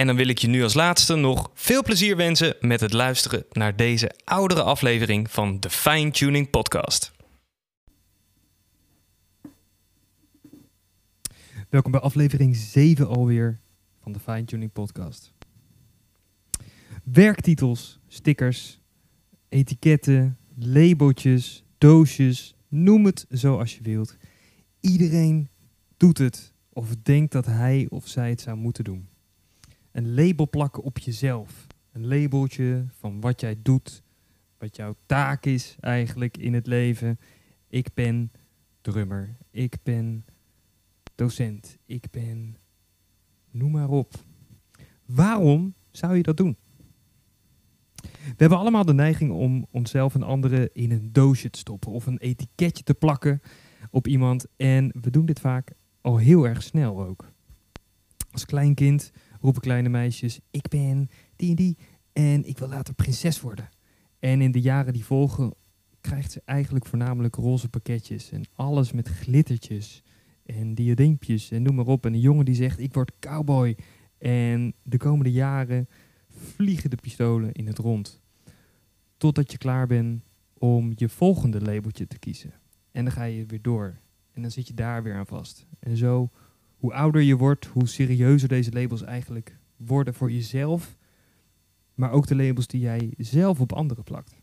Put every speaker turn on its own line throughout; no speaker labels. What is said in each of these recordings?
En dan wil ik je nu als laatste nog veel plezier wensen met het luisteren naar deze oudere aflevering van de Fine Tuning Podcast.
Welkom bij aflevering 7 alweer van de Fine Tuning Podcast. Werktitels, stickers, etiketten, labeltjes, doosjes, noem het zoals je wilt. Iedereen doet het of denkt dat hij of zij het zou moeten doen een label plakken op jezelf. Een labeltje van wat jij doet, wat jouw taak is eigenlijk in het leven. Ik ben drummer, ik ben docent, ik ben noem maar op. Waarom zou je dat doen? We hebben allemaal de neiging om onszelf en anderen in een doosje te stoppen of een etiketje te plakken op iemand. En we doen dit vaak al heel erg snel ook. Als klein kind roepen kleine meisjes: Ik ben die en die en ik wil later prinses worden. En in de jaren die volgen krijgt ze eigenlijk voornamelijk roze pakketjes en alles met glittertjes en diadeempjes en noem maar op. En een jongen die zegt: Ik word cowboy. En de komende jaren vliegen de pistolen in het rond. Totdat je klaar bent om je volgende labeltje te kiezen. En dan ga je weer door. En dan zit je daar weer aan vast. En zo hoe ouder je wordt, hoe serieuzer deze labels eigenlijk worden voor jezelf, maar ook de labels die jij zelf op anderen plakt.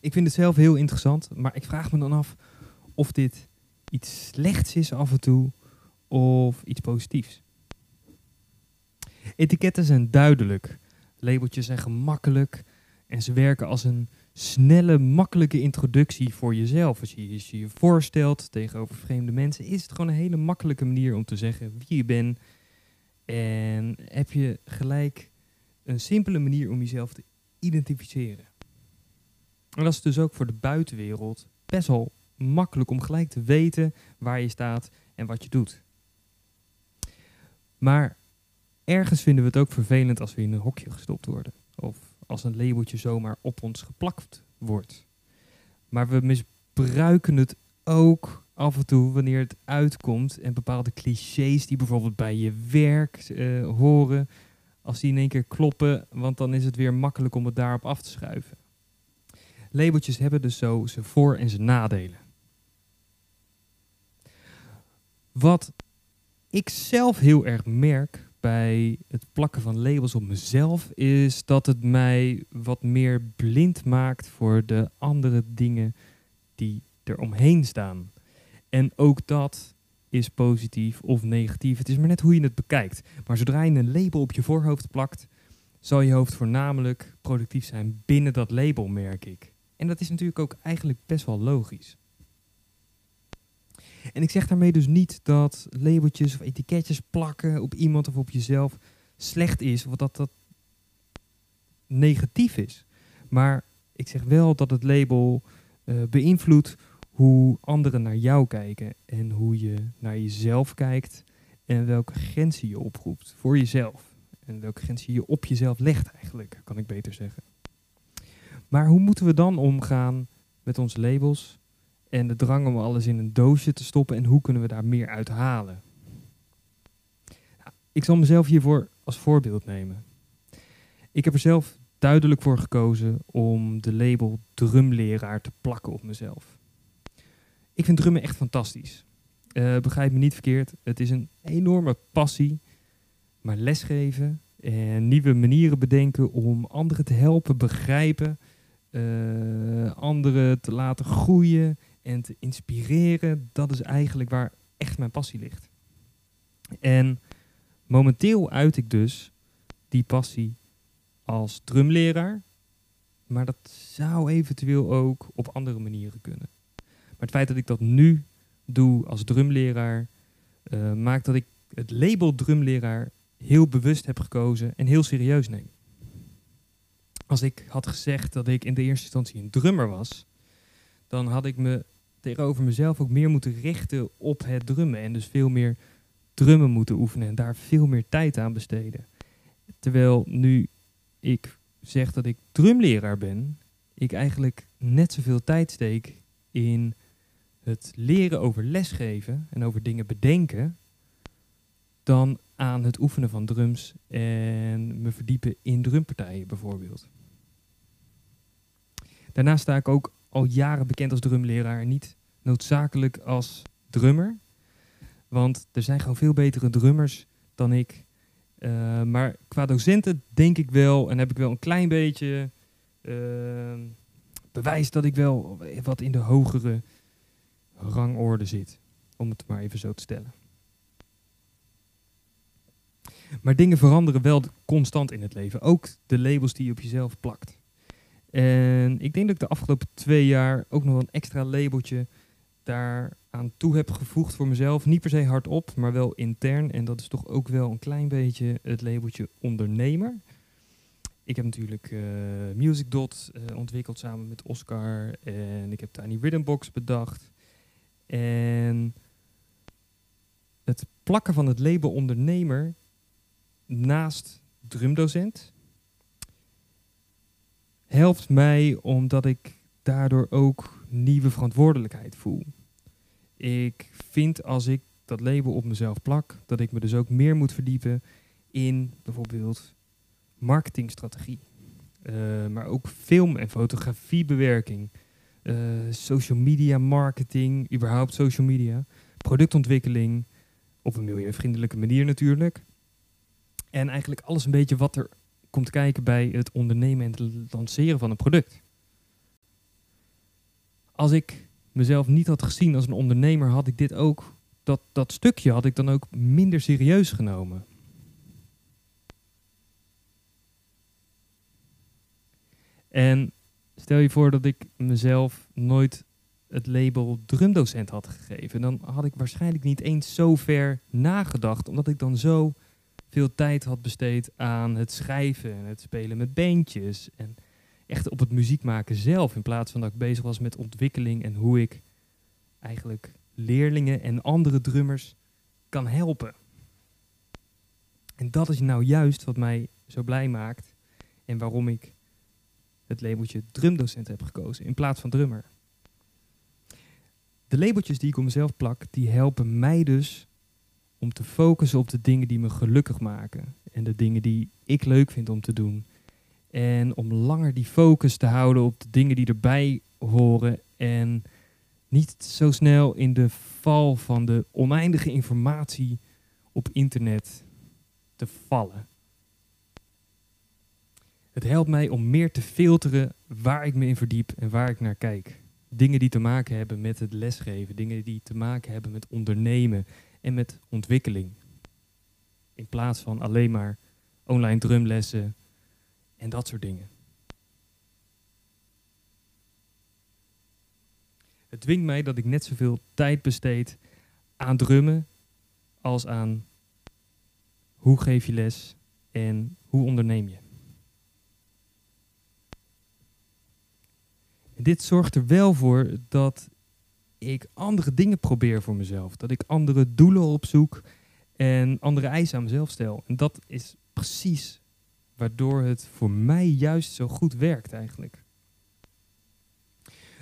Ik vind het zelf heel interessant, maar ik vraag me dan af of dit iets slechts is af en toe of iets positiefs. Etiketten zijn duidelijk, labeltjes zijn gemakkelijk en ze werken als een snelle, makkelijke introductie voor jezelf. Als je je, je voorstelt tegenover vreemde mensen, is het gewoon een hele makkelijke manier om te zeggen wie je bent. En heb je gelijk een simpele manier om jezelf te identificeren. En dat is dus ook voor de buitenwereld best wel makkelijk om gelijk te weten waar je staat en wat je doet. Maar ergens vinden we het ook vervelend als we in een hokje gestopt worden. Of als een labeltje zomaar op ons geplakt wordt. Maar we misbruiken het ook af en toe wanneer het uitkomt en bepaalde clichés die bijvoorbeeld bij je werk uh, horen, als die in één keer kloppen, want dan is het weer makkelijk om het daarop af te schuiven. Labeltjes hebben dus zo zijn voor- en zijn nadelen. Wat ik zelf heel erg merk bij het plakken van labels op mezelf is dat het mij wat meer blind maakt voor de andere dingen die er omheen staan. En ook dat is positief of negatief. Het is maar net hoe je het bekijkt. Maar zodra je een label op je voorhoofd plakt, zal je hoofd voornamelijk productief zijn binnen dat label, merk ik. En dat is natuurlijk ook eigenlijk best wel logisch. En ik zeg daarmee dus niet dat labeltjes of etiketjes plakken op iemand of op jezelf slecht is, of dat dat negatief is. Maar ik zeg wel dat het label uh, beïnvloedt hoe anderen naar jou kijken en hoe je naar jezelf kijkt en welke grenzen je oproept voor jezelf. En welke grenzen je op jezelf legt eigenlijk, kan ik beter zeggen. Maar hoe moeten we dan omgaan met onze labels En de drang om alles in een doosje te stoppen en hoe kunnen we daar meer uit halen. Nou, ik zal mezelf hiervoor als voorbeeld nemen. Ik heb er zelf duidelijk voor gekozen om de label drumleraar te plakken op mezelf. Ik vind drummen echt fantastisch. Uh, begrijp me niet verkeerd, het is een enorme passie. Maar lesgeven en nieuwe manieren bedenken om anderen te helpen begrijpen, uh, anderen te laten groeien en te inspireren, dat is eigenlijk waar echt mijn passie ligt. En momenteel uit ik dus die passie als drumleraar, maar dat zou eventueel ook op andere manieren kunnen. Maar het feit dat ik dat nu doe als drumleraar, uh, maakt dat ik het label drumleraar heel bewust heb gekozen en heel serieus neem. Als ik had gezegd dat ik in de eerste instantie een drummer was, dan had ik me tegenover mezelf ook meer moeten richten op het drummen en dus veel meer drummen moeten oefenen en daar veel meer tijd aan besteden. Terwijl nu ik zeg dat ik drumleraar ben, ik eigenlijk net zoveel tijd steek in het leren over lesgeven en over dingen bedenken, dan aan het oefenen van drums en me verdiepen in drumpartijen bijvoorbeeld. Daarnaast sta ik ook al jaren bekend als drumleraar, niet noodzakelijk als drummer. Want er zijn gewoon veel betere drummers dan ik. Uh, maar qua docenten denk ik wel en heb ik wel een klein beetje uh, bewijs dat ik wel wat in de hogere rangorde zit. Om het maar even zo te stellen. Maar dingen veranderen wel constant in het leven. Ook de labels die je op jezelf plakt. En ik denk dat ik de afgelopen twee jaar ook nog een extra labeltje daaraan toe heb gevoegd voor mezelf. Niet per se hardop, maar wel intern. En dat is toch ook wel een klein beetje het labeltje ondernemer. Ik heb natuurlijk uh, Music uh, ontwikkeld samen met Oscar. En ik heb Tiny Rhythm Box bedacht. En het plakken van het label ondernemer naast drumdocent helpt mij omdat ik daardoor ook nieuwe verantwoordelijkheid voel. Ik vind als ik dat label op mezelf plak, dat ik me dus ook meer moet verdiepen in bijvoorbeeld marketingstrategie. Uh, maar ook film- en fotografiebewerking, uh, social media marketing, überhaupt social media, productontwikkeling, op een milieuvriendelijke manier natuurlijk. En eigenlijk alles een beetje wat er komt kijken bij het ondernemen en het lanceren van een product. Als ik mezelf niet had gezien als een ondernemer, had ik dit ook, dat, dat stukje had ik dan ook minder serieus genomen. En stel je voor dat ik mezelf nooit het label drumdocent had gegeven, dan had ik waarschijnlijk niet eens zo ver nagedacht, omdat ik dan zo veel tijd had besteed aan het schrijven en het spelen met beentjes. En echt op het muziek maken zelf. In plaats van dat ik bezig was met ontwikkeling en hoe ik eigenlijk leerlingen en andere drummers kan helpen. En dat is nou juist wat mij zo blij maakt. En waarom ik het labeltje drumdocent heb gekozen in plaats van drummer. De labeltjes die ik op mezelf plak, die helpen mij dus om te focussen op de dingen die me gelukkig maken. En de dingen die ik leuk vind om te doen. En om langer die focus te houden op de dingen die erbij horen. En niet zo snel in de val van de oneindige informatie op internet te vallen. Het helpt mij om meer te filteren waar ik me in verdiep en waar ik naar kijk. Dingen die te maken hebben met het lesgeven, dingen die te maken hebben met ondernemen en met ontwikkeling. In plaats van alleen maar online drumlessen en dat soort dingen. Het dwingt mij dat ik net zoveel tijd besteed aan drummen als aan hoe geef je les en hoe onderneem je. En dit zorgt er wel voor dat ik andere dingen probeer voor mezelf. Dat ik andere doelen opzoek en andere eisen aan mezelf stel. En dat is precies waardoor het voor mij juist zo goed werkt eigenlijk.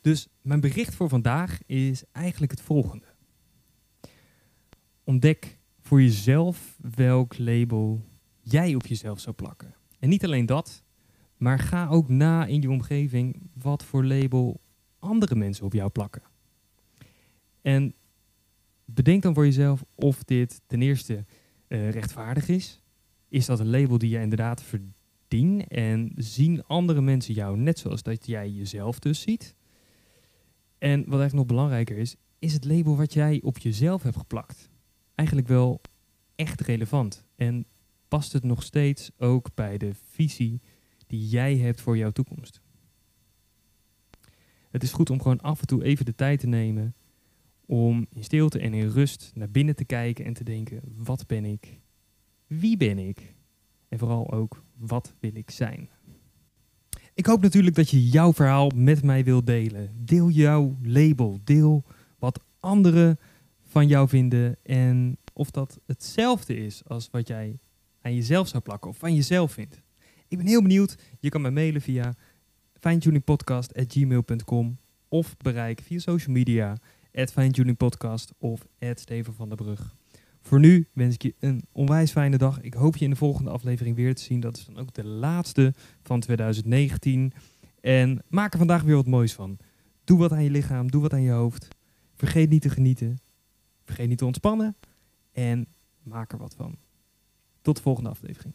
Dus mijn bericht voor vandaag is eigenlijk het volgende. Ontdek voor jezelf welk label jij op jezelf zou plakken. En niet alleen dat, maar ga ook na in je omgeving wat voor label andere mensen op jou plakken. En bedenk dan voor jezelf of dit ten eerste uh, rechtvaardig is. Is dat een label die je inderdaad verdient? En zien andere mensen jou net zoals dat jij jezelf dus ziet? En wat eigenlijk nog belangrijker is, is het label wat jij op jezelf hebt geplakt eigenlijk wel echt relevant? En past het nog steeds ook bij de visie die jij hebt voor jouw toekomst? Het is goed om gewoon af en toe even de tijd te nemen om in stilte en in rust naar binnen te kijken en te denken: wat ben ik? Wie ben ik? En vooral ook, wat wil ik zijn? Ik hoop natuurlijk dat je jouw verhaal met mij wilt delen. Deel jouw label. Deel wat anderen van jou vinden en of dat hetzelfde is als wat jij aan jezelf zou plakken of van jezelf vindt. Ik ben heel benieuwd. Je kan mij mailen via finetuningpodcast.gmail.com of bereik via social media at finetuningpodcast of at Steven van der Brug. Voor nu wens ik je een onwijs fijne dag. Ik hoop je in de volgende aflevering weer te zien. Dat is dan ook de laatste van 2019. En maak er vandaag weer wat moois van. Doe wat aan je lichaam, doe wat aan je hoofd. Vergeet niet te genieten. Vergeet niet te ontspannen. En maak er wat van. Tot de volgende aflevering.